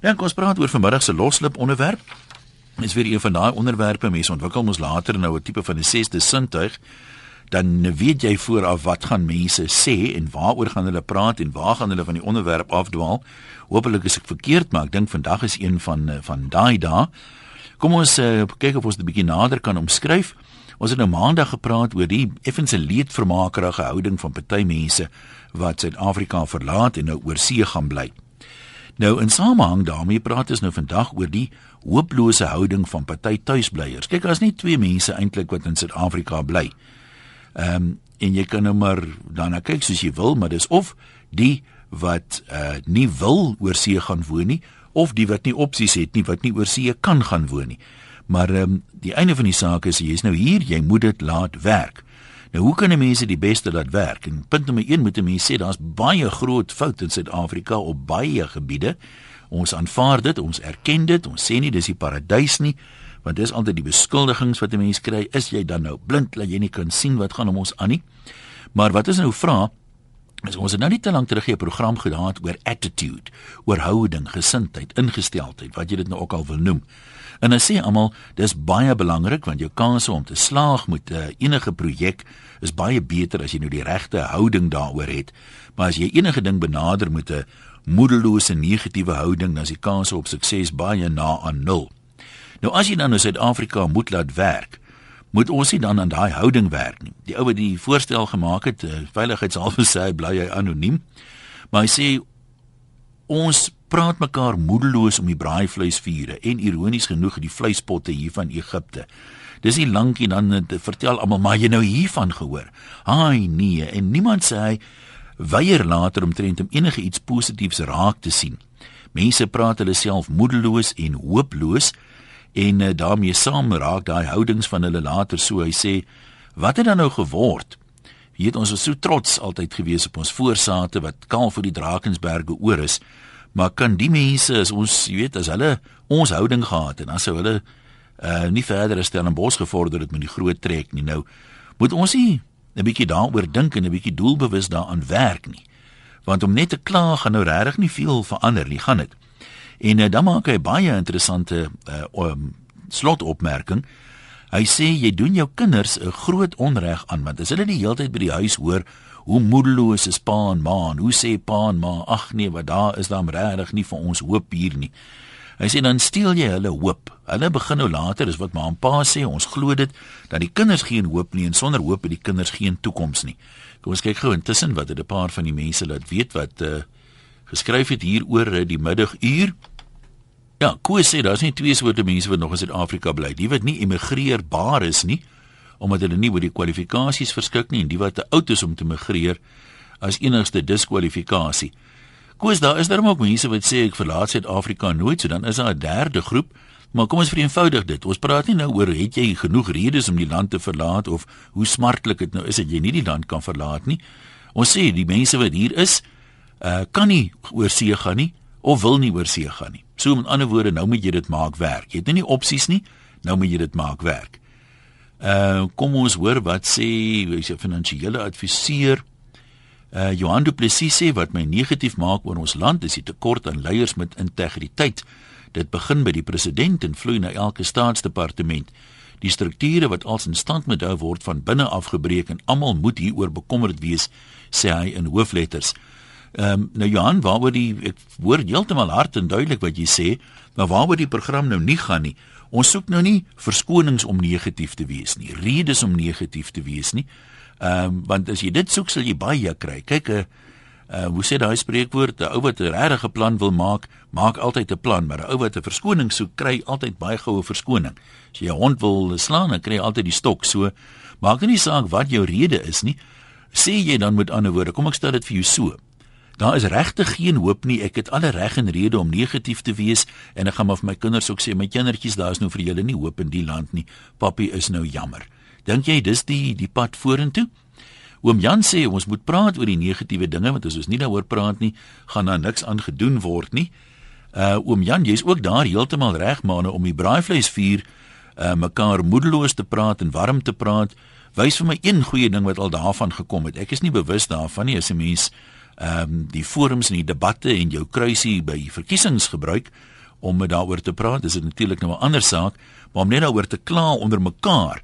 Dan kom ons praat oor vanmiddag se loslip onderwerp. Dis weer een van daai onderwerpe mense ontwikkel mos later nou 'n tipe van 'n sesde sintuig. Dan weet jy vooraf wat gaan mense sê en waaroor gaan hulle praat en waar gaan hulle van die onderwerp afdwaal. Hoopelik is ek verkeerd, maar ek dink vandag is een van van daai dae. Kom ons uh, kyk of ons dit 'n bietjie nader kan omskryf. Ons het nou maandag gepraat oor die effense leedvermakerige houding van party mense wat Suid-Afrika verlaat en nou oor see gaan bly. Nou in samehang daarmee praat ons nou vandag oor die hooplose houding van party tuisblyers. Kyk, daar's nie twee mense eintlik wat in Suid-Afrika bly. Ehm um, en jy kan nou maar daarna kyk soos jy wil, maar dis of die wat uh nie wil oor see gaan woon nie of die wat nie opsies het nie wat nie oor see kan gaan woon nie. Maar ehm um, die einde van die saak is jy's nou hier, jy moet dit laat werk. Nou hoe kan mense die beste laat werk? En punt nommer 1 moet mense sê daar's baie groot foute in Suid-Afrika op baie gebiede. Ons aanvaar dit, ons erken dit, ons sê nie dis die paradys nie, want dis altyd die beskuldigings wat 'n mens kry, is jy dan nou blind dat jy nie kan sien wat gaan om ons aan nie? Maar wat is nou vra? Is ons het nou nie te lank terug 'n program gehad oor attitude, oor houding, gesindheid, ingesteldheid, wat jy dit nou ook al wil noem. En hulle sê almal dis baie belangrik want jou kanse om te slaag met uh, enige projek is baie beter as jy nou die regte houding daaroor het. Maar as jy enige ding benader met 'n moedelose negatiewe houding, dan is die kanse op sukses baie na aan nul. Nou as jy dan in Suid-Afrika moet laat werk, moet ons nie dan aan daai houding werk nie. Die ou wat die voorstel gemaak het, uh, veiligheidshalwe sê hy bly hy anoniem. Maar hy sê ons praat mekaar moedeloos om die braaivleisvure en ironies genoeg die vleispotte hier van Egipte. Dis nie lankie dan te vertel almal maar jy nou hiervan gehoor. Haai nee en niemand sê hy weier later omtrent om enige iets positiefs raak te sien. Mense praat hulle self moedeloos en hooploos en uh, daarmee saam raak daai houdings van hulle later so hy sê wat het dan nou geword? Jy weet ons was so trots altyd gewees op ons voorsate wat kaal vir die Drakensberge oor is. Maar kan die mense as ons, jy weet, as hulle ons houding gehad en dan sou hulle uh nie verder as Stellenbosch gevorder het met die groot trek nie. Nou moet ons nie 'n bietjie daaroor dink en 'n bietjie doelbewus daaraan werk nie. Want om net te kla gaan nou regtig nie veel verander nie, gaan dit. En uh, dan maak hy baie interessante uh um, slotopmerking. Hy sê jy doen jou kinders 'n groot onreg aan want as hulle die hele tyd by die huis hoor hoe moedeloos is pa en ma en hoe sê pa en ma ag nee wat daar is dan regtig nie vir ons hoop hier nie. Hy sê dan steel jy hulle hoop. Hulle begin nou later is wat ma en pa sê ons glo dit dat die kinders geen hoop nie en sonder hoop het die kinders geen toekoms nie. Kom ons kyk gou intussen wat het 'n paar van die mense laat weet wat uh, geskryf het hier oor eh, die middaguur. Ja, Koos sê daar's nie twee soorte mense wat nog in Suid-Afrika bly. Die wat nie immigreerbaar is nie, omdat hulle nie oor die kwalifikasies verskik nie en die wat te oud is om te migreer as enigste diskwalifikasie. Koos daar is daar ook mense wat sê ek verlaat Suid-Afrika nooit, so dan is daar 'n derde groep. Maar kom ons vereenvoudig dit. Ons praat nie nou oor het jy genoeg redes om die land te verlaat of hoe smartlik dit nou is dat jy nie die land kan verlaat nie. Ons sê die mense wat hier is, uh kan nie oor see gaan nie of wil nie oor see gaan nie. So met ander woorde, nou moet jy dit maak werk. Jy het nie opsies nie, nou moet jy dit maak werk. Uh kom ons hoor wat sê wie se finansiële adviseur uh Johan Du Plessis sê wat my negatief maak oor ons land is die tekort aan leiers met integriteit. Dit begin by die president en vloei na elke staatsdepartement. Die strukture wat als in stand moet hou word van binne afgebreek en almal moet hieroor bekommerd wees, sê hy in hoofletters. Ehm um, nou Johan, waaroor die ek hoor heeltemal hard en duidelik wat jy sê, maar waaroor die program nou nie gaan nie. Ons soek nou nie verskonings om negatief te wees nie, redes om negatief te wees nie. Ehm um, want as jy dit soek, sal jy baie kry. Kyk 'n uh, uh, hoe sê daai spreekwoord, 'n ou wat 'n regte plan wil maak, maak altyd 'n plan, maar 'n ou wat 'n verskoning soek, kry altyd baie goue verskoning. As jy 'n hond wil slaan, dan kry jy altyd die stok. So maak nie saak wat jou rede is nie. Sê jy dan met ander woorde, kom ek stel dit vir jou so. Daar is regtig geen hoop nie. Ek het alle reg en rede om negatief te wees en ek gaan maar vir my kinders ook sê, my kindertjies, daar is nou vir julle nie hoop in die land nie. Papi is nou jammer. Dink jy dis die die pad vorentoe? Oom Jan sê ons moet praat oor die negatiewe dinge want as ons nie daaroor praat nie, gaan daar niks aan gedoen word nie. Uh oom Jan, jy's ook daar heeltemal reg maar om die braaivleisvuur uh mekaar moedeloos te praat en warm te praat. Wys vir my een goeie ding wat al daarvan gekom het. Ek is nie bewus daarvan nie as 'n mens ehm um, die forums en die debatte en jou kruisie by verkiesings gebruik om met daaroor te praat. Dis natuurlik nou 'n ander saak, maar om net daaroor te kla onder mekaar.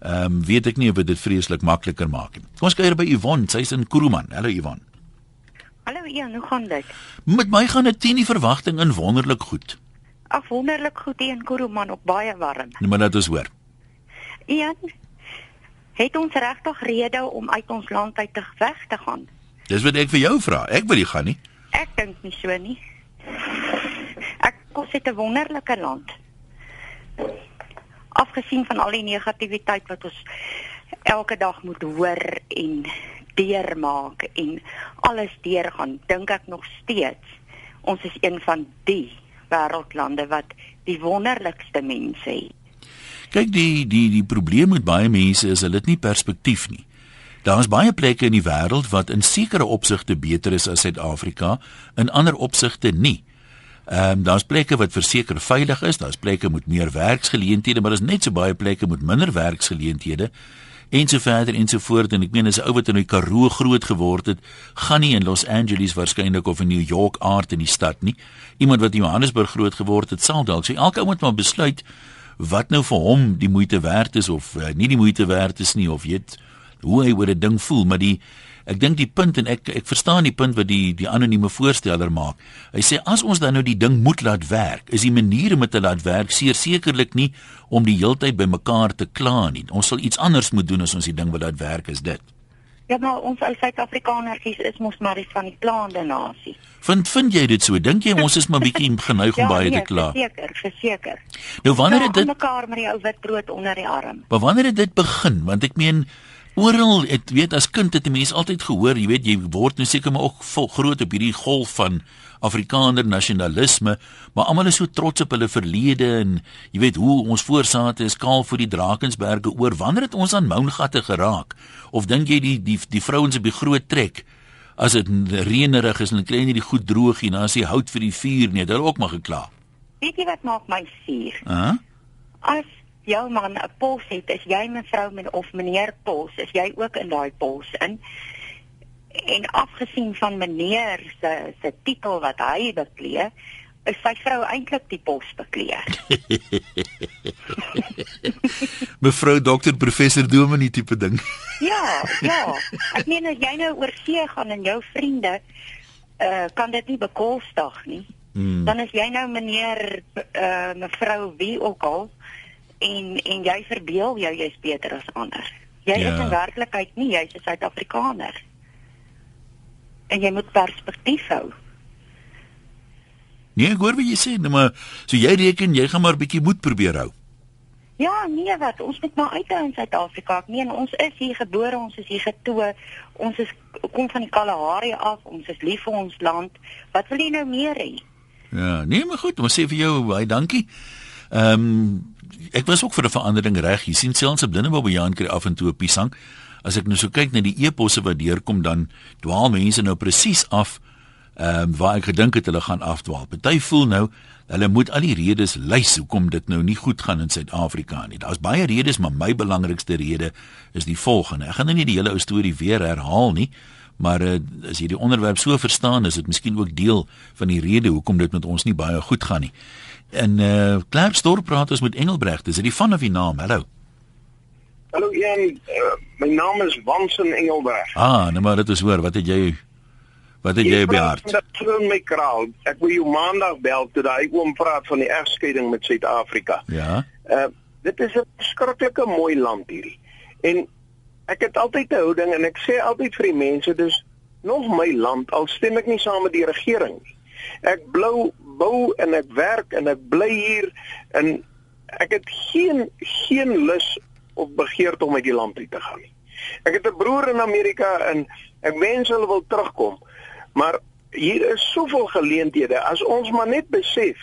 Ehm um, weet ek nie of dit vreeslik makliker maak nie. Kom ons kuier by Yvonne, sy's in Kuruman. Hallo Yvonne. Hallo Ian, hoe gaan dit? Met my gaan dit teen die verwagting in wonderlik goed. Ag wonderlik goed hier in Kuruman op baie warm. Nee, maar dit is hoor. Ian, het ons regtig rede om uit ons land uit te weg te gaan? Dis wat ek vir jou vra. Ek wil nie gaan nie. Ek dink nie so nie. Ek kos dit 'n wonderlike land. Afgesien van al die negativiteit wat ons elke dag moet hoor en deurmaak en alles deurgaan, dink ek nog steeds ons is een van die wêreldlande wat die wonderlikste mense het. Kyk die die die probleem met baie mense is hulle het nie perspektief nie. Daar is baie plekke in die wêreld wat in sekere opsigte beter is as Suid-Afrika, in ander opsigte nie. Ehm um, daar's plekke wat verseker veilig is, daar's plekke met meer werksgeleenthede, maar daar's net so baie plekke met minder werksgeleenthede en so verder en so voort en ek meen as 'n ou wat in die Karoo groot geword het, gaan nie in Los Angeles waarskynlik of in New York aard in die stad nie. Iemand wat in Johannesburg groot geword het, sal dalk sê elke ou moet maar besluit wat nou vir hom die moeite werd is of uh, nie die moeite werd is nie of weet hoe hy oor 'n ding voel, maar die Ek dink die punt en ek ek verstaan die punt wat die die anonieme voorsteller maak. Hy sê as ons dan nou die ding moet laat werk, is die maniere om dit te laat werk seker sekerlik nie om die heeltyd by mekaar te kla nie. Ons sal iets anders moet doen as ons die ding wil laat werk is dit. Ja, maar ons ou Suid-Afrikaners is mos maar iets van die plaande nasie. Vind vind jy dit so? Dink jy ons is maar bietjie geneig om ja, baie nee, te kla? Seker, verseker. Nou wanneer het dit mekaar met die ou wit brood onder die arm? Maar wanneer het dit begin? Want ek meen Oral, ek weet as kind het 'n mens altyd gehoor, jy weet jy word nou seker maar ook vol groot op hierdie golf van Afrikaner nasionalisme, maar almal is so trots op hulle verlede en jy weet hoe ons voorsate is kaal vir die Drakensberge oor wanneer het ons aan Moungatte geraak? Of dink jy die die die vrouens op die groot trek as dit reënerig is en hulle kry nie die goed droog nie, dan as jy hout vir die vuur nie, hulle ook maar gekla. Weet jy wat maak my suur? Uh -huh. As jou man 'n pos het, is jy mevrou men of meneer pos, is jy ook in daai pos in? En afgesien van meneer se se titel wat hy beklee, is sy vrou eintlik die pos beklee. mevrou dokter professor Dominee tipe ding. ja, ja. Ek meen as jy nou oor see gaan en jou vriende uh kan dit nie bekostig nie. Hmm. Dan is jy nou meneer uh mevrou wie ook al en en jy verbeel jou jy's beter as ander. Jy ja. is in werklikheid nie, jy's 'n Suid-Afrikaner. En jy moet perspektief hou. Nee, ek hoor wat jy sê, nou maar so jy reken jy gaan maar bietjie moed probeer hou. Ja, nee wat, ons moet maar uit in Suid-Afrika. Ek meen ons is hier gebore, ons is hier getoe. Ons is kom van die Kalahari af, ons is lief vir ons land. Wat wil jy nou meer hê? Ja, nee, maar goed, ons sê vir jou baie dankie. Ehm um, ek was ook vir 'n verandering reg. Jy sien selfs op Blinnebobejaan kry af en toe 'n piesang. As ek nou so kyk na die eposse wat deurkom dan dwaal mense nou presies af ehm um, waar ek gedink het hulle gaan afdwaal. Party voel nou hulle moet al die redes lys hoekom dit nou nie goed gaan in Suid-Afrika nie. Daar's baie redes, maar my belangrikste rede is die volgende. Ek gaan nou nie die hele ou storie weer herhaal nie. Maar uh, as jy die onderwerp so verstaan, is dit miskien ook deel van die rede hoekom dit met ons nie baie goed gaan nie. En eh uh, Klerksdorp praat ons met Engelbreg. Dis die van of die naam. Hallo. Hallo Jan, uh, my naam is Wansen Engelbreg. Ah, nou maar dit is hoor, wat het jy wat het jy behaart? Ek wil my kraal. Ek wil jou maandag bel toe daai oom praat van die egskeiding met Suid-Afrika. Ja. Uh dit is 'n skrikkelike mooi land hierdie. En ek het altyd 'n houding en ek sê altyd vir die mense, dis nog my land al stem ek nie saam met die regering nie. Ek blou bou en ek werk en ek bly hier en ek het geen geen lus of begeerte om uit die land uit te gaan nie. Ek het 'n broer in Amerika en ek wens hulle wil terugkom. Maar hier is soveel geleenthede as ons maar net besef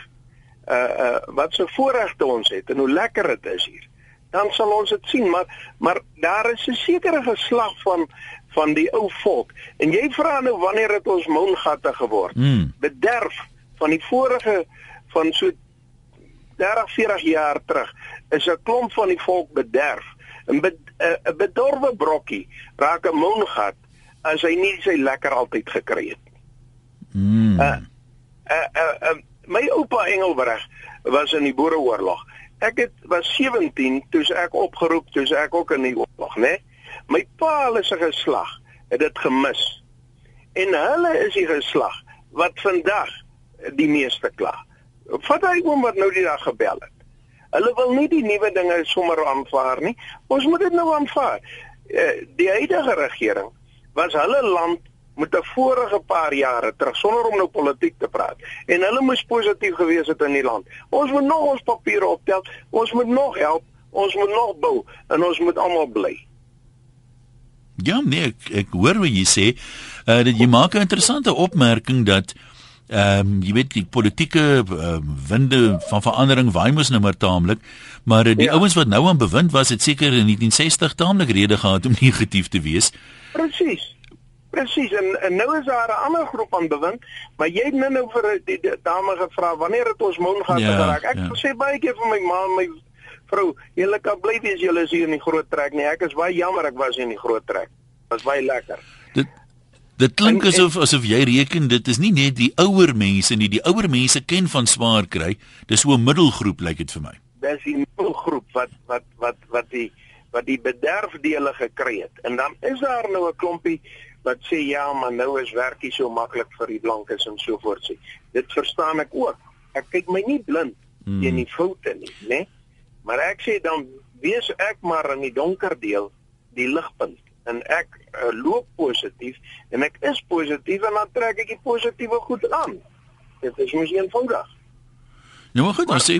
uh uh wat se voorregte ons het en hoe lekker dit is hier. Dan sal ons dit sien, maar maar daar is 'n sekere geslag van van die ou volk. En jy vra nou wanneer het ons moongatte geword? Mm. Bederf van die vorige van so 30 40 jaar terug is 'n klomp van die volk bederf. 'n be, 'n bedorwe brokkie raak 'n moongat as hy nie sy lekker altyd gekry het nie. Mm. Uh, uh, uh, uh, my oupa Engelbreg was in die Boereoorlog. Ek het was 17 toe ek opgeroep, toe ek ook in die oorlog, né? My pa hulle se geslag het dit gemis. En hulle is die geslag wat vandag die meeste kla. Vat hy oom wat nou die dag gebel het. Hulle wil nie die nuwe dinge sommer aanvaar nie. Ons moet dit nou aanvaar. Eh, die huidige regering was hulle land met 'n vorige paar jare terug sonder om nou politiek te praat. En hulle moes positief gewees het in die land. Ons moet nog ons papiere optel. Ons moet nog help. Ons moet nog bou en ons moet almal bly. Ja, nee, ek, ek hoor wat jy sê. Uh dat jy maak 'n interessante opmerking dat ehm um, jy weet die politieke uh, winde van verandering waai mos nou maar taamlik, maar uh, die ja. ouens wat nou aan bewind was, het seker in 1960 taamlik rede gehad om negatief te wees. Presies. Presies en, en nou is daar 'n ander groep aan bewind, maar jy het nou nou vir die, die dame gevra wanneer het ons moun gaan ja, geraak. Ek ja. sê baie keer vir my ma en my vrou, julle kan bly wees julle is hier in die groot trek nie. Ek is baie jammer ek was in die groot trek. Was baie lekker. Dit dit klink en, asof asof jy reken dit is nie net die ouer mense nie. Die ouer mense ken van swaar kry. Dis so 'n middelgroep lyk dit vir my. Dis die middelgroep wat wat wat wat die wat die bederfdele gekry het. En dan is daar nou 'n klompie wat sê ja, maar nou is werkie so maklik vir die blankes en so voort sê. Dit verstaan ek ook. Ek kyk my nie blind hmm. teen die foute nie, né? Maar ek sê dan wees ek maar in die donker deel die ligpunt en ek uh, loop positief en ek is positief en dan trek ek die positiewe goed aan. Dit is mos eenvoudig. Nou maar goed, ons sê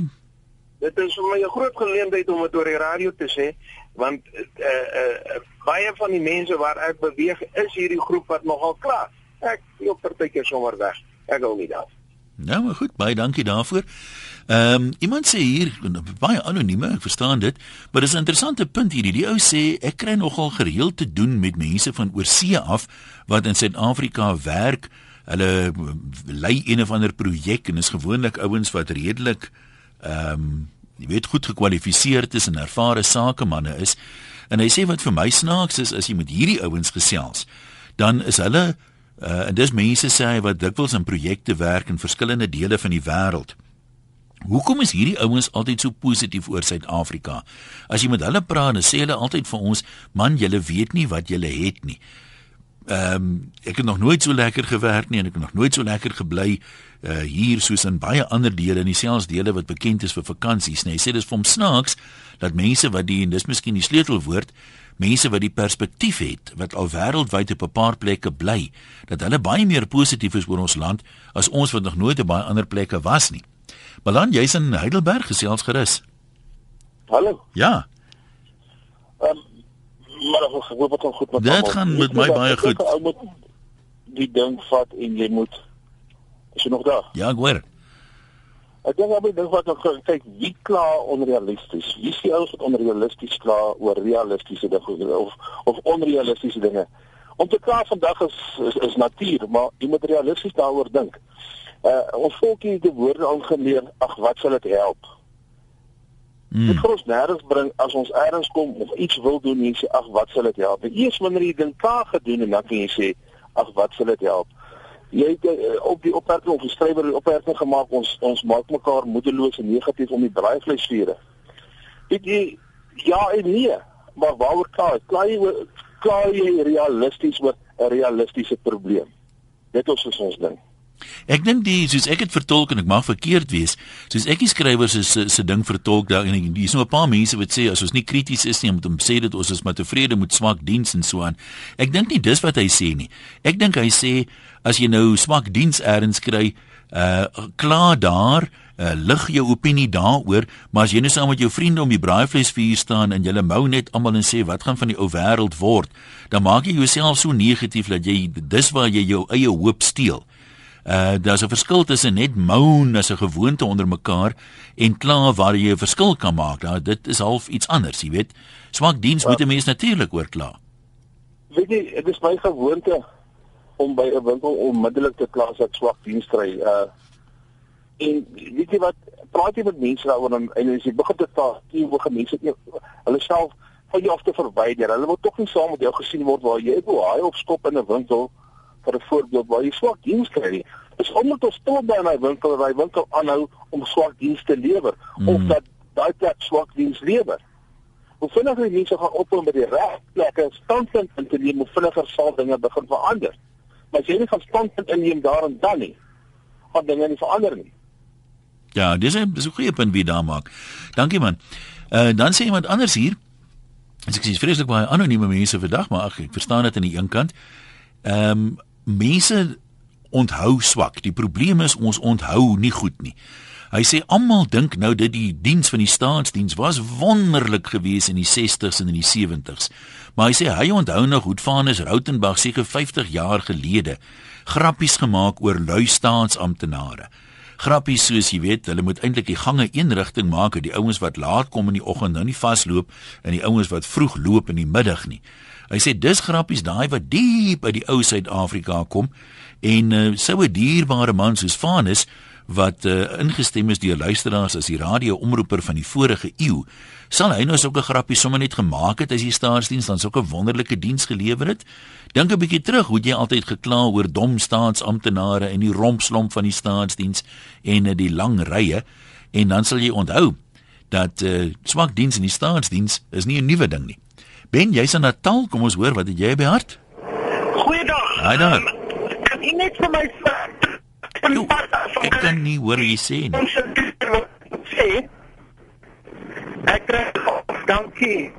Dit is vir my 'n groot geleentheid om dit oor die radio te sê want eh uh, uh, baie van die mense waar ek beweeg is hierdie groep wat nogal klaar. Ek loop partykeer sommer weg. Ek gou nie daar. Nou maar goed, baie dankie daarvoor. Ehm um, iemand sê hier baie anonieme, ek verstaan dit, maar dis 'n interessante punt hierdie. Die ou sê ek kry nogal gereeld te doen met mense van oorsee af wat in Suid-Afrika werk. Hulle lei een of ander projek en is gewoonlik ouens wat redelik ehm um, jy weet goed gekwalifiseerd is en ervare sakemanne is. En hy sê wat vir my snaaks is as jy met hierdie ouens gesels, dan is hulle uh, en dis mense sê hy wat dikwels in projekte werk in verskillende dele van die wêreld. Hoekom is hierdie ouens altyd so positief oor Suid-Afrika? As jy met hulle praat, dan sê hulle altyd vir ons, man, julle weet nie wat julle het nie. Ehm um, ek het nog nooit so lekker gewerk nie en ek het nog nooit so lekker gebly uh hier soos in baie ander dele in dieselfde dele wat bekend is vir vakansies, nee. Hy sê dis vir hom snaaks dat mense wat die en dis miskien die sleutelwoord, mense wat die perspektief het wat al wêreldwyd op 'n paar plekke bly, dat hulle baie meer positief is oor ons land as ons wat nog nooit op baie ander plekke was nie. Balan, jy's in Heidelberg gesels gerus. Hallo. Ja. Ehm um, maar ek hoop dit gaan goed met. Dit gaan met my baie goed. Ou moet die ding vat en jy moet is jy nog daar? Ja, ek hoor. Ek dink albei dink wat ek kyk wie kla onrealisties. Wie die ouens wat onrealisties kla oor realistiese dinge of of onrealistiese dinge? Om te kla vandag is is, is natuur, maar jy moet realisties daaroor dink. Uh ons volkie het die woorde aangeleer, ag wat sal dit help? Mm. Dit gaan ons nêrens bring as ons eers kom of iets wil doen en sê ag wat sal dit help? Eers wanneer jy ding klaar gedoen en dan kan jy sê ag wat sal dit help? Jy het uh, op die opmerking of die skrywer die opmerking gemaak ons ons maak mekaar moedeloos en negatief om die braaivleisvure. Dit jy ja en nee, maar waaroor klaar? Klaar jy klaar jy realisties oor 'n realistiese probleem? Dit is ons ding. Ek dink die soos ek dit vertolk en ek mag verkeerd wees, soos ek die skrywer se se, se ding vertolk daar en dis nou 'n paar mense wat sê as ons nie krities is nie, moet hom sê dit ons is maar tevrede met swak diens en so aan. Ek dink nie dis wat hy sê nie. Ek dink hy sê as jy nou swak diens eers kry, uh klaar daar Uh, lig jou opinie daaroor, maar as jy net saam met jou vriende om die braaivleisvuur staan en julle mou net almal en sê wat gaan van die ou wêreld word, dan maak jy jouself so negatief dat jy dis waar jy jou eie hoop steel. Uh daar's 'n verskil tussen net moan as 'n gewoonte onder mekaar en kla waar jy 'n verskil kan maak. Nou dit is half iets anders, jy weet. Swak diens moet 'n mens natuurlik oor kla. Weet jy, dit is my gewoonte om by 'n winkel onmiddellik te kla as ek swak diens kry. Uh en weet jy wat, praat jy met mense daaroor en, en as jy begin te praat, jy begin mense hulle self van jou af te verwyder. Hulle wil tog nie saam met jou gesien word waar jy bo haai op skop in 'n winkel vir 'n voorbeeld waar jy swak diens kry nie. Dis omdat ons stil by 'n winkel en hy winkel aanhou om swak diens te lewer mm. of dat daai plek swak diens lewer. Hoe vinniger die mense gaan ophou met die regplekke standpunt in te neem, hoe vinniger sal dinge begin verander. Maar as jy nie van standpunt inneem daar en dan nie, gaan dinge nie verander nie. Ja, dis 'n dis 'n goeie punt wie daar maak. Dankie man. Uh dan sê iemand anders hier. Ek sê vreeslik baie anonieme mense vandag, maar ag ek verstaan dit aan die een kant. Ehm um, mense onthou swak. Die probleem is ons onthou nie goed nie. Hy sê almal dink nou dat die diens van die staatsdiens was wonderlik geweest in die 60s en in die 70s. Maar hy sê hy onthou nog hoe Vanus Rautenbach seker 50 jaar gelede grappies gemaak oor lui staatsamptenare grappies soos jy weet, hulle moet eintlik die gange een rigting maak, die ouens wat laat kom in die oggend nou nie vasloop en die ouens wat vroeg loop in die middag nie. Hy sê dis grappies daai wat diep uit die ou Suid-Afrika kom en uh, sou 'n dierbare man soos Vanus wat uh, ingestem is deur luisteraars as die radio-omroeper van die vorige eeu, sal hy nou sulke grappies sommer net gemaak het as die staatsdiens dan sulke wonderlike diens gelewer het? Dink 'n bietjie terug hoe jy altyd gekla oor dom staatsamptenare en die rompslomp van die staatsdiens en uh, die lang rye en dan sal jy onthou dat uh, swak diens in die staatsdiens is nie 'n nuwe ding nie. Ben, jy's in Natal, kom ons hoor wat het jy by hart? Goeiedag. Haai daar. Kan jy net vir my sê Jo, ek kan nie hoor jy sê nie. Sê. Ek kry dankie.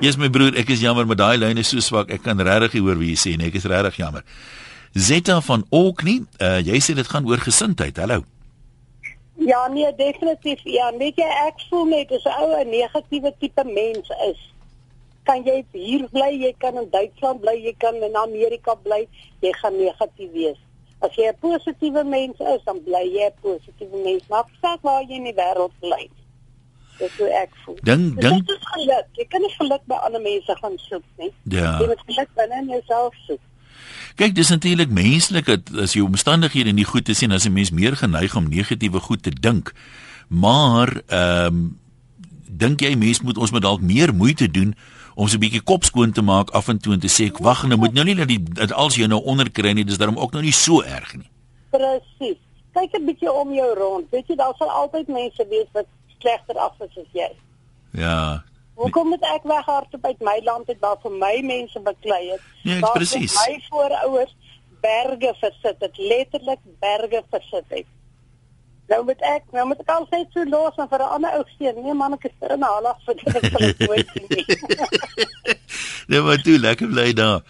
Jesus my broer, ek is jammer, maar daai lyn is so swak. Ek kan regtig nie hoor wat jy sê nie. Ek is regtig jammer. Zeta van Oknie, uh, jy sê dit gaan oor gesindheid. Hallo. Ja, nee, definitief. Ja, weet jy ek voel net as 'n ou 'n negatiewe tipe mens is. Kan jy hier bly, jy kan in Duitsland bly, jy kan in Amerika bly, jy gaan negatief wees. As jy 'n positiewe mens is, dan bly jy 'n positiewe mens, maar saak waar jy in die wêreld bly. Dis hoe ek voel. Dink dink dit is geluk. Jy kan nie geluk by ander mense gaan soek nie. Ja. Jy moet geluk binne in jouself soek. Kyk, dis natuurlik menslik dat as jy omstandighede nie goed is nie, as 'n mens meer geneig om negatiewe goed te dink. Maar ehm um, dink jy mens moet ons moet dalk meer moeite doen om so 'n bietjie kop skoon te maak af en toe en te sê ek wag nou moet nou nie dat die dat als jy nou onder kry nie dis daarom ook nou nie so erg nie. Presies. Kyk 'n bietjie om jou rond. Weet jy daar sal altyd mense wees wat slegter af is as jy. Ja. Hoekom moet ek weghardop uit my land het waar vir my mense beklei het? Nee, Waar presies. My voorouers berge versit het, letterlik berge versit het. Nou moet ek, nou moet ek al net so los en vir 'n ander ou steen. Nee man, ek is in halig vir dit ek sal nooit sien nie. Nee, maar toe lekker bly daar.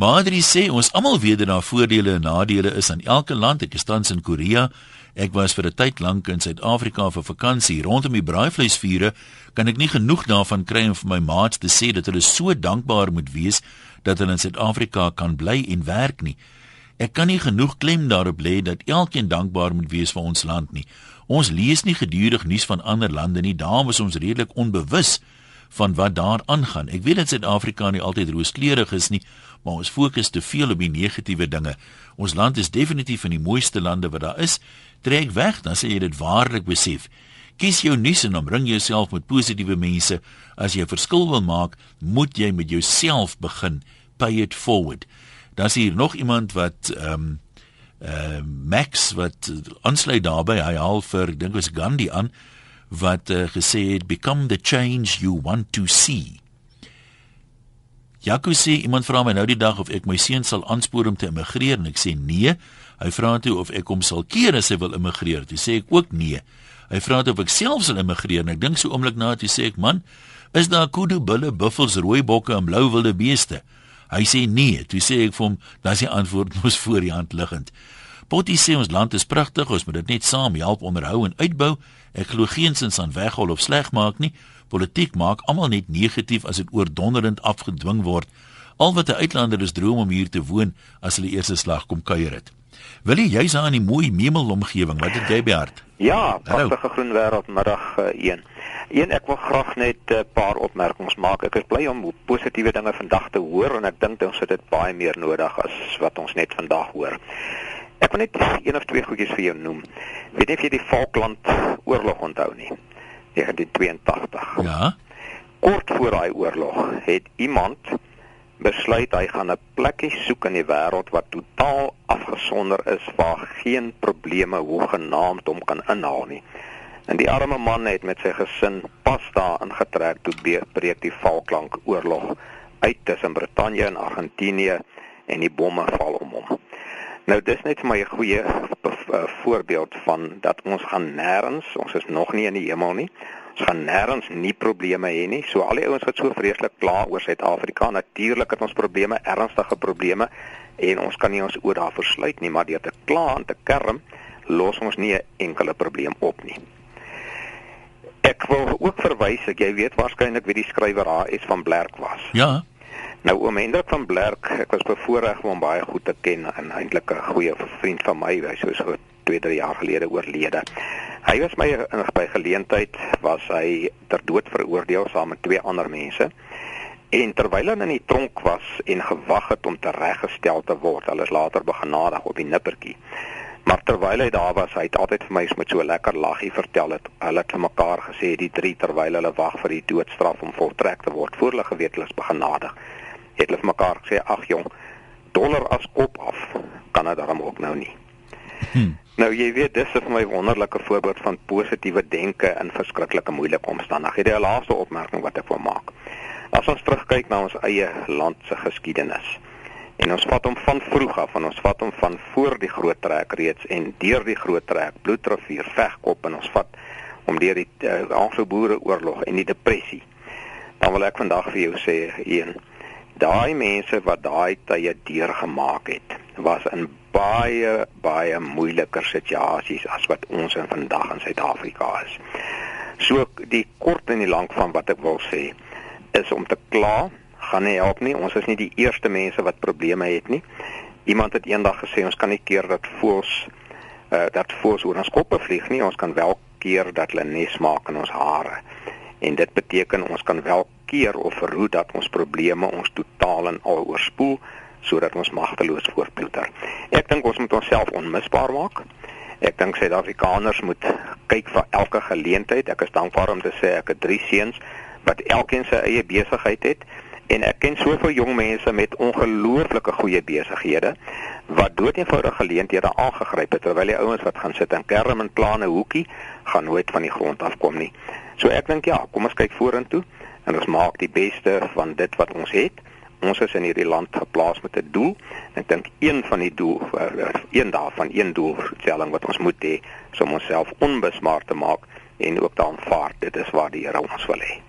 Madri sê ons almal weet dat daar voordele en nadele is aan elke land. Ek is tans in Korea. Ek was vir 'n tyd lank in Suid-Afrika vir vakansie. Rondom die braaivleisvure kan ek nie genoeg daarvan kry om vir my maats te sê dat hulle so dankbaar moet wees dat hulle in Suid-Afrika kan bly en werk nie. Ek kan nie genoeg klem daarop lê dat elkeen dankbaar moet wees vir ons land nie. Ons lees nie gedurig nuus van ander lande nie. Daarom is ons redelik onbewus van wat daar aangaan. Ek weet dat Suid-Afrika nie altyd rooskleurig is nie, maar ons fokus te veel op die negatiewe dinge. Ons land is definitief van die mooiste lande wat daar is. Trek weg, dan sal jy dit waarlik besef. Kies jou nuus en omring jouself met positiewe mense. As jy 'n verskil wil maak, moet jy met jouself begin. Pay it forward. Dan is hier nog iemand wat ehm um, uh Max wat aansluit daarbey hy haal vir dink was Gandhi aan wat uh, gesê het become the change you want to see. Jaco sê iemand vra my nou die dag of ek my seun sal aanspoor om te immigreer en ek sê nee. Hy vra toe of ek hom sal keer as hy wil immigreer. Toe sê ek ook nee. Hy vra toe of ek self sal immigreer en ek dink so oomblik na toe sê ek man, is daar kudu bulle, buffels, rooi bokke en blou wilde beeste? Hy sê nee. Toe sê ek vir hom, dis die antwoord mos voor die hand liggend. Potty sê ons land is pragtig, ons moet dit net saam help onderhou en uitbou. Ek glo geensins aan weghol of sleg maak nie. Politiek maak almal net negatief as dit oordonderend afgedwing word. Al wat 'n uitlander is droom om hier te woon as hulle eerste slag kom kuier het. Wil jy jy's aan die mooi memel omgewing, wat het jy by hart? Ja, pragtige groen wêreld middag 1. Een ek wil graag net 'n paar opmerkings maak. Ek is bly om positiewe dinge vandag te hoor en ek dink ons het dit baie meer nodig as wat ons net vandag hoor. Ek wil net een of twee goedjies vir jou noem. Weet nie of jy die Falkland oorlog onthou nie. 1982. Ja. Kort voor daai oorlog het iemand besluit hy gaan 'n plekkie soek in die wêreld wat totaal afgesonder is waar geen probleme hoegenaamd hom kan inhaal nie. En die arme man het met sy gesin pas daar ingetrek toe breek die Falkland oorlog uit tussen Brittanje en Argentinië en die bomme val om hom. Nou dis net vir my 'n goeie eh, voorbeeld van dat ons gaan nêrens, ons is nog nie in die hemel nie gaan nêrens nie probleme hê nie. So al die ouens wat so vreeslik kla oor Suid-Afrika, natuurlik het ons probleme, ernstige probleme en ons kan nie ons oor daar versluit nie, maar deur te kla en te kerm los ons nie 'n enkele probleem op nie. Ek wil ook verwys ek jy weet waarskynlik wie die skrywer H.S. van Blerk was. Ja. Nou oom Hendrik van Blerk, ek was bevoorreg om hom baie goed te ken en eintlik 'n goeie vriend van my, hy sou so 2, 3 jaar gelede oorlede. Hy was my in by geleentheid was hy ter dood veroordeel saam met twee ander mense. En terwyl hy in die tronk was en gewag het om tereggestel te word, hulle is later begenadig op die nippertjie. Maar terwyl hy daar was, hy het altyd vir my met so 'n lekker laggie vertel het. Hulle het vir mekaar gesê die drie terwyl hulle wag vir die doodstraf om voltrek te word, voor hulle geweet hulle is begenadig. Het hulle vir mekaar gesê: "Ag jong, dollar as kop af kan dit darm ook nou nie." Hmm. Nou jy weet dis vir my wonderlike voorbeeld van positiewe denke in verskriklike moeilike omstandighede. Die laaste opmerking wat ek wil maak. As ons terugkyk na ons eie land se geskiedenis en ons vat hom van vroeg af, ons vat hom van voor die groot trek reeds en deur die groot trek, bloedrivier, vegkop en ons vat om deur die uh, Anglo-Boereoorlog en die depressie. Dan wil ek vandag vir jou sê, een daai mense wat daai tye deurgemaak het, was in baie baie moeiliker situasies as wat ons in vandag in Suid-Afrika is. So die kort en die lank van wat ek wil sê is om te kla gaan nie help nie. Ons is nie die eerste mense wat probleme het nie. Iemand het eendag gesê ons kan nie keer dat voels uh, dat voels oor ons koppe vlieg nie. Ons kan wel keer dat hulle nes maak in ons hare. En dit beteken ons kan wel keer of verhoed dat ons probleme ons totaal en al oorspoel sodat ons magteloos voortploeter. Ek dink ons moet onsself onmisbaar maak. Ek dink Suid-Afrikaners moet kyk vir elke geleentheid. Ek is dankbaar om te sê ek het drie seuns wat elkeen sy eie besigheid het en ek ken soveel jong mense met ongelooflike goeie besighede wat doeteenvoudig geleenthede aangegryp het terwyl die ouens wat gaan sit en kerm en planne hoekie gaan nooit van die grond afkom nie. So ek dink ja, kom ons kyk vorentoe en ons maak die beste van dit wat ons het ons is in hierdie land geplaas met 'n doel. Ek dink een van die doel uh, een daarvan een doelstelling wat ons moet hê is om onsself onbesmaak te maak en ook te aanvaar dit is waar die Here ons wil hê.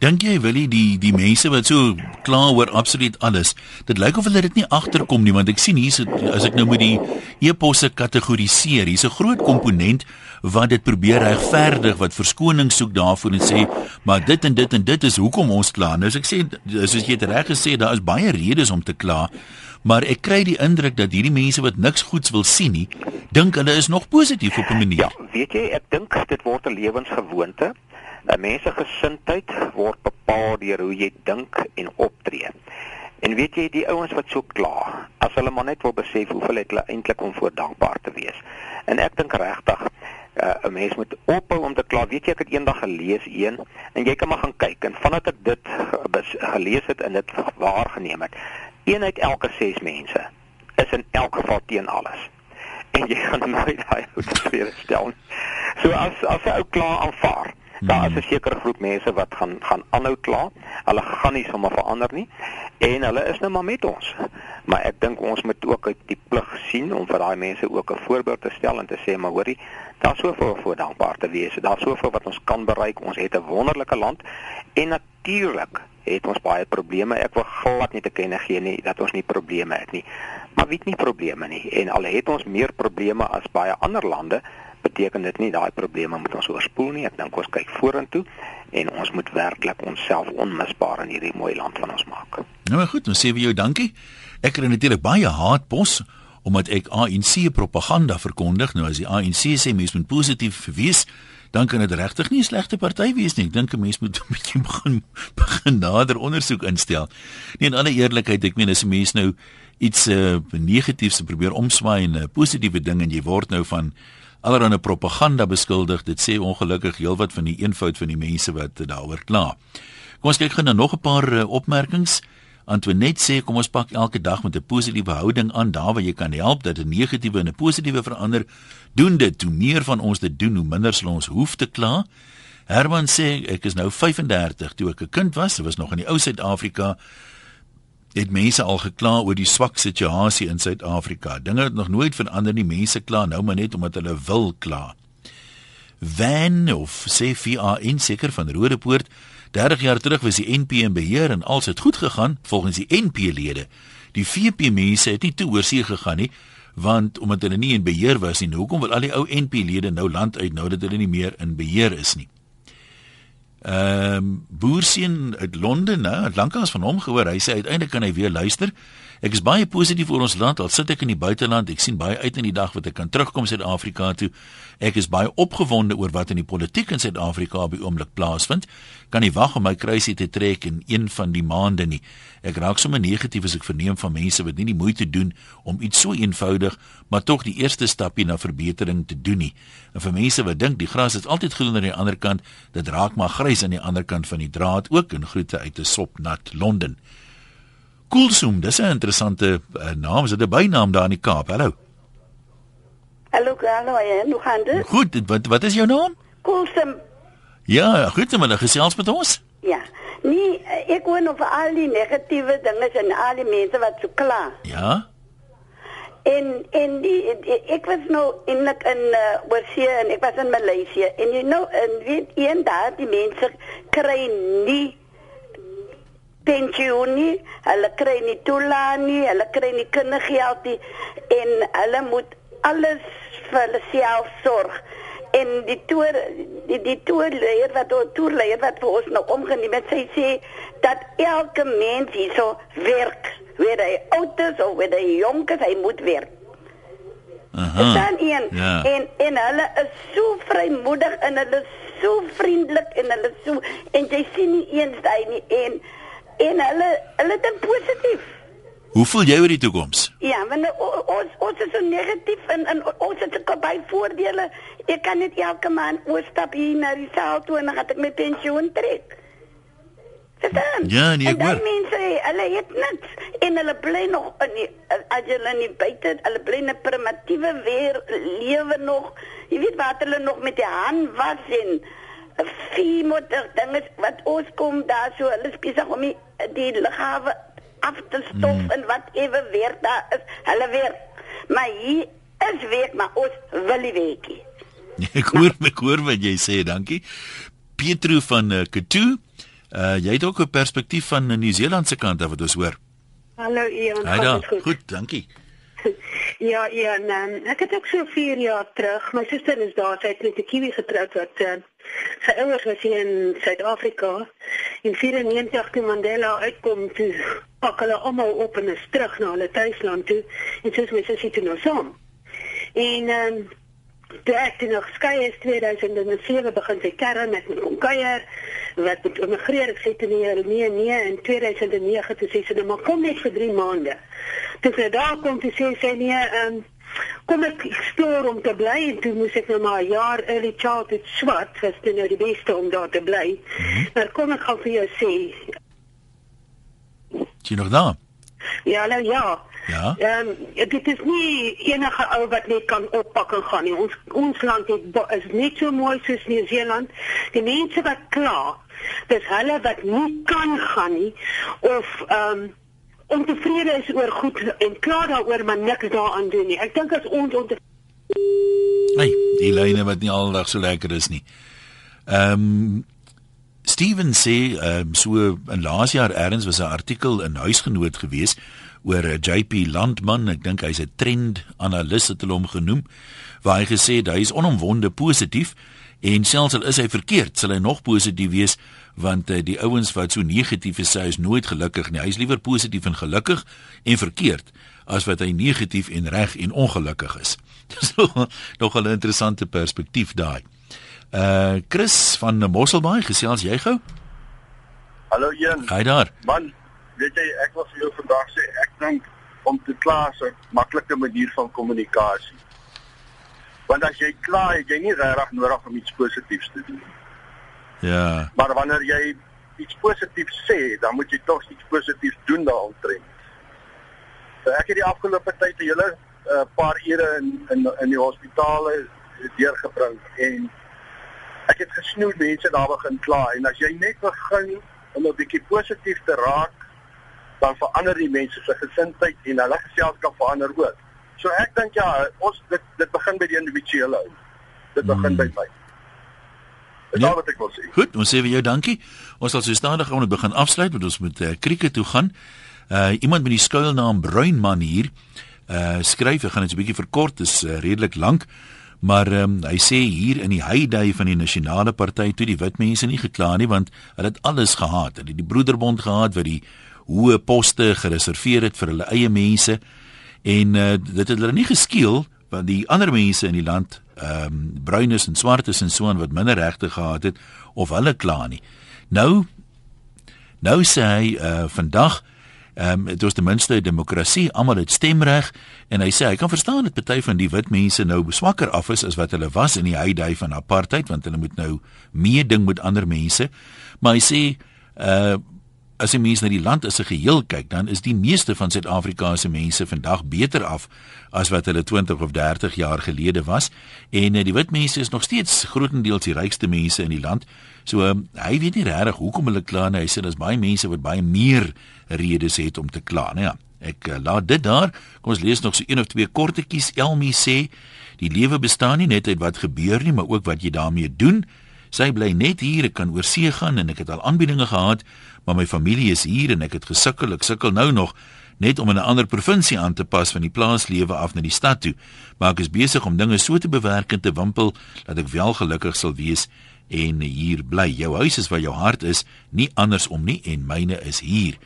Dink jy wil die die mense wat so kla oor absoluut alles. Dit lyk of hulle dit nie agterkom nie want ek sien hier as ek nou met die eposse kategoriseer, hier's 'n groot komponent wat dit probeer regverdig wat verskoning soek daarvoor en sê maar dit en dit en dit is hoekom ons kla. Nou as ek sê soos jy dit reg gesê daar is baie redes om te kla. Maar ek kry die indruk dat hierdie mense wat niks goeds wil sien nie, dink hulle is nog positief op 'n manier. Ja, weet jy, ek dink dit word 'n lewensgewoonte. 'n Mens se gesindheid word bepaal deur hoe jy dink en optree. En weet jy die ouens wat so kla, as hulle maar net wil besef hoeveel het hulle eintlik om voor dankbaar te wees. En ek dink regtig uh, 'n mens moet ophou om te kla. Weet jy ek het eendag gelees een en jy kan maar gaan kyk en vandat ek dit gelees het en dit waargeneem het, een uit elke 6 mense is in elk geval teen alles. En jy gaan nooit daai ou tevrede stel. So as as 'n ou klaar aanvaar Daar is 'n sekere groep mense wat gaan gaan aanhou kla. Hulle gaan nie sommer verander nie en hulle is nou maar met ons. Maar ek dink ons moet ook uit die plig sien om vir daai mense ook 'n voorbeeld te stel en te sê maar hoorie, daar's soveel voor dankbaar te wees. Daar's soveel wat ons kan bereik. Ons het 'n wonderlike land en natuurlik het ons baie probleme. Ek wil glad nie te kenne gee nie dat ons nie probleme het nie. Maar weet nie probleme nie en al het ons meer probleme as baie ander lande beteken dit nie daai probleme moet ons oorspoel nie. Ek dink ons kyk vorentoe en ons moet werklik onsself onmisbaar in hierdie mooi land van ons maak. Nou goed, ons sê vir jou dankie. Ek kry natuurlik baie haatpos omdat ek ANC propaganda verkondig. Nou as die ANC sê mense moet positief wees, dan kan dit regtig nie 'n slegte party wees nie. Ek dink 'n mens moet 'n bietjie begin begin nader ondersoek instel. Nee, in alle eerlikheid, ek meen as 'n mens nou iets uh, negatiefs probeer omswaai in 'n positiewe ding en jy word nou van allerhande propaganda beskuldig. Dit sê ongelukkig heelwat van die eenvoud van die mense wat daaroor kla. Kom ons kyk gou na nog 'n paar uh, opmerkings. Antoinette sê kom ons pak elke dag met 'n positiewe houding aan daar waar jy kan help dat 'n negatiewe in 'n positiewe verander. Doen dit, hoe meer van ons dit doen, hoe minder sal ons hoef te kla. Herman sê ek is nou 35, toe ek 'n kind was, dit was nog in die ou Suid-Afrika het mense al gekla oor die swak situasie in Suid-Afrika. Dinge het nog nooit verander nie. Mense kla nou maar net omdat hulle wil kla. Van of CFA in seker van Rodepoort 30 jaar terug was die NP in beheer en alles het goed gegaan volgens die NP-lede. Die VP mense het nie toe oorsee gegaan nie want omdat hulle nie in beheer was nie. Nou hoekom wil al die ou NP-lede nou land uit nou dat hulle nie meer in beheer is nie? Ehm um, boerseun uit Londen, nou, het lanklaas van hom gehoor. Hy sê uiteindelik kan hy weer luister. Ek is baie positief oor ons land. Al sit ek in die buiteland, ek sien baie uit na die dag wat ek kan terugkom Suid-Afrika toe. Ek is baie opgewonde oor wat in die politiek in Suid-Afrika op die oomblik plaasvind. Kan nie wag om my kruisie te trek in een van die maande nie. Ek raak sommer negatief as ek verneem van mense wat nie die moeite doen om iets so eenvoudig, maar tog die eerste stapie na verbetering te doen nie. En vir mense wat dink die gras is altyd groener aan die ander kant, dit raak maar grys aan die ander kant van die draad ook in groete uit 'n sopnat Londen. Koolsoom, dis 'n interessante uh, naam, is dit 'n bynaam daar in die Kaap? Hallo. Hallo, hallo, ja, hoe gaan dit? Goed, wat wat is jou naam? Koolsom. Ja, goed, maar gesels met ons. Ja. Nee, ek wou nog vir al die negatiewe dinge en al die mense wat so kla. Ja. En en die, die, ek was nou in in uh, oorsee en ek was in Maleisië en jy nou en weet een daar die mense kry nie pensioen nie, hulle kry nie toelaat nie, hulle kry nie kindergeld nie en hulle moet alles vir hulle self sorg. En die toer die die toerleier wat toerleier wat vir ons nou omgeneem het, sy sê dat elke mens hierso werk, whether hy oud is of whether hy jonk is, hy moet werk. Aha. Dan een Ja. en en hulle is so vrymoedig en hulle is so vriendelik en hulle so en jy sien nie eens daai nie en en hulle hulle dink positief. Hoe voel jy oor die toekoms? Ja, want ons ons is so negatief en, en ons het ook baie voordele. Ek kan net elke maand oorstap hier na die saal toe en dan gaan ek my pensioen trek. Verstaan? Ja, nee, ek En daai hoor. mense, hulle het niks en hulle bly nog in die as hulle nie buite, hulle bly in 'n primitiewe weer lewe nog. Jy weet wat hulle nog met die hand was en vier motor dinge wat ons kom daar so hulle is besig om die, die lughawe af te stof mm. en wat ewe weer daar is, hulle weer. Maar hier is werk, maar ons wil nie werk nie. Ek hoor ek hoor wat jy sê, dankie. Pietro van uh, Katu. Uh jy het ook 'n perspektief van 'n Nieu-Seeland se kant af wat ons hoor. Hallo Ian. Gaan daar. goed? Goed, dankie. Ja, Ian, um, ek het ook so 4 jaar terug, my suster is daar, sy het met 'n kiwi getroud wat uh, sy ouers was hier in Suid-Afrika. In 94 toe Mandela uitkom, toe pak hulle almal op en is terug na hulle tuisland toe en soos my sussie toe nou saam. En ehm um, toe ek nog skei is 2007 begin sy kern met my kom kuier wat moet immigreer ek sê toe nee nee nee in 2009 toe sê sy nou maar kom net vir 3 maande. Toe sy daar kom toe sê sy nee ehm um, kom ek stoor om te bly en toe moes ek nou maar 'n jaar early childhood swat was dit nou die beste om daar te bly. Maar kom ek gaan vir jou sê jy nog daar? ja nou ja Ja. Ehm um, dit is nie enige ou wat net kan oppak en gaan nie. Ons ons land het, is net so mooi soos Nieu-Seeland. Die mense wat kla, dis hulle wat nie kan gaan nie of ehm um, ontevrede is oor goed en kla daaroor maar niks daaraan doen nie. Ek dink as ons ontevrede Hey, die lyne wat nie aldag so lekker is nie. Ehm um, Steven sê um, so in laas jaar eers was 'n artikel in huisgenoot gewees oor 'n JP Landman, ek dink hy's 'n trend analis het hulle hom genoem, waar hy gesê het hy is onomwonde positief en selfs al is hy verkeerd, sal hy nog positief wees want uh, die ouens wat so negatief is, hy is nooit gelukkig nie. Hy is liewer positief en gelukkig en verkeerd as wat hy negatief en reg en ongelukkig is. Dis nog 'n interessante perspektief daai. Uh Chris van Mosselbaai, gesels jy gou? Hallo Ian. Hy daar. Man, weet jy ek wil vir jou vandag sê ek dink om te kla is 'n maklike manier van kommunikasie. Want as jy kla, het jy nie regtig nodig om iets positiefs te doen. Ja. Maar wanneer jy iets positiefs sê, dan moet jy tog iets positiefs doen daaromtrent. So ek het die afgelope tyd 'n hele uh, paar ure in in in die hospitale deurgebring en ek het gesnoei mense daar begin kla en as jy net begin om 'n bietjie positief te raak dan verander die mense se gesindheid en hulle geselskap verander ook. So ek dink ja, ons dit dit begin by die individuele. Dit begin hmm. by my. Dis ja. wat ek wil sê. Goed, ons sê vir jou dankie. Ons sal so stadig aan begin afsluit want ons moet uh, krieke toe gaan. Uh iemand met die skuilnaam Bruinman hier uh skryf, ek gaan dit 'n bietjie verkort, dis uh, redelik lank. Maar um, hy sê hier in die heyday van die nasionale party toe die wit mense nie gekla nie want hulle het alles gehaat. Hulle het die broederbond gehad wat die hoë poste gereserveer het vir hulle eie mense en uh, dit het hulle nie geskeel want die ander mense in die land ehm um, bruines en swartes en so aan wat minder regte gehad het of hulle kla nie. Nou nou sê hy uh, vandag ehm um, dit was ten minste demokrasie, almal het stemreg en hy sê hy kan verstaan dat party van die wit mense nou swakker af is as wat hulle was in die heyday van apartheid want hulle moet nou meeding met ander mense. Maar hy sê uh as jy mens na die land as 'n geheel kyk, dan is die meeste van Suid-Afrika se mense vandag beter af as wat hulle 20 of 30 jaar gelede was. En uh, die wit mense is nog steeds grootendeels die rykste mense in die land. So um, hy weet nie regtig hoekom hulle kla nie. Hy sê daar's baie mense wat baie meer redes het om te kla, né? Ja, ek uh, laat dit daar. Kom ons lees nog so een of twee kortetjies. Elmi sê die lewe bestaan nie net uit wat gebeur nie, maar ook wat jy daarmee doen. Sy bly net hier, ek kan oor see gaan en ek het al aanbiedinge gehad maar my familie is hier en ek het gesukkel, ek sukkel nou nog net om in 'n ander provinsie aan te pas van die plaaslewe af na die stad toe. Maar ek is besig om dinge so te bewerk en te wimpel dat ek wel gelukkig sal wees en hier bly. Jou huis is waar jou hart is, nie andersom nie en myne is hier.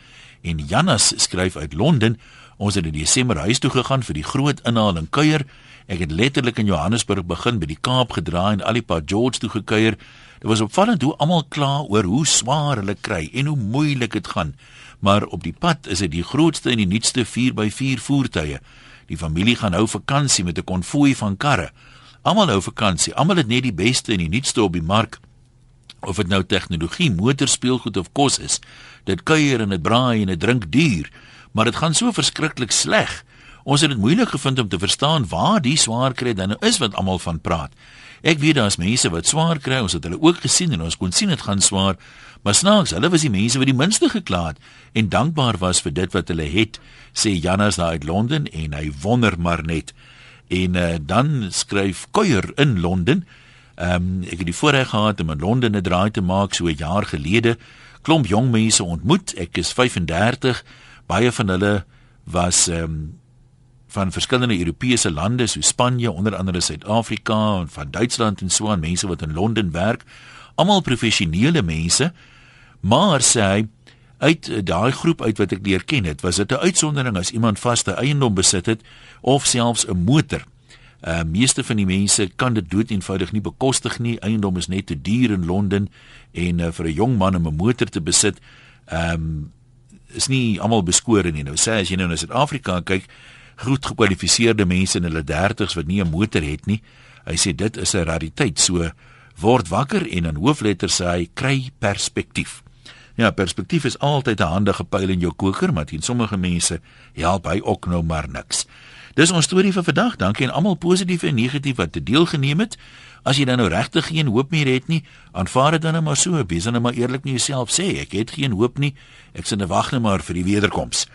En Janus skryf uit Londen, ons het in Desember huis toe gegaan vir die groot inhaling kuier. Ek het letterlik in Johannesburg begin by die Kaap gedraai en al die pad George toe gekuier. Dit was opvallend hoe almal kla oor hoe swaar hulle kry en hoe moeilik dit gaan. Maar op die pad is dit die grootste en die nuutste 4x4 voertuie. Die familie gaan nou vakansie met 'n konvooi van karre. Almal hou vakansie. Almal het net die beste en die nuutste op die mark. Of dit nou tegnologie, motorspeelgoed of kos is. Dit kuier en dit braai en dit drink duur, maar dit gaan so verskriklik sleg. Ons het dit moeilik gevind om te verstaan waar die swaar kry dan nou is wat almal van praat. Ek weet daar's mense wat swaar kry, ons het hulle ook gesien en ons kon sien dit gaan swaar, maar snaaks, hulle was die mense wat die minste gekla het en dankbaar was vir dit wat hulle het, sê Janus daar uit Londen en hy wonder maar net. En uh, dan skryf Kuier in Londen. Ehm um, ek het die voorreg gehad om in Londen 'n draai te maak so 'n jaar gelede. Klomp jong mense ontmoet. Ek is 35. Baie van hulle was ehm um, van verskillende Europese lande so Spanje, onder andere Suid-Afrika en van Duitsland en so aan mense wat in Londen werk, almal professionele mense. Maar sê hy uit daai groep uit wat ek leer ken het, was dit 'n uitsondering as iemand vaste eiendom besit het of selfs 'n motor. Uh meeste van die mense kan dit dood eenvoudig nie bekostig nie. Eiendom is net te duur in Londen en uh, vir 'n jong man om 'n motor te besit, ehm um, is nie almal beskore nie. Nou sê as jy nou na Suid-Afrika kyk, goed gekwalifiseerde mense in hulle 30's wat nie 'n motor het nie. Hy sê dit is 'n rariteit. So word wakker en in hoofletters sê hy kry perspektief. Ja, perspektief is altyd 'n handige pyl in jou koker, maar teen sommige mense help hy ook nou maar niks. Dis ons storie vir vandag. Dankie aan almal positief en negatief wat te deel geneem het. As jy dan nou regtig geen hoop meer het nie, aanvaar dit dan net maar so. Wees dan nou maar eerlik met jouself sê, ek het geen hoop nie. Ek sien 'n wag net maar vir die wederkoms.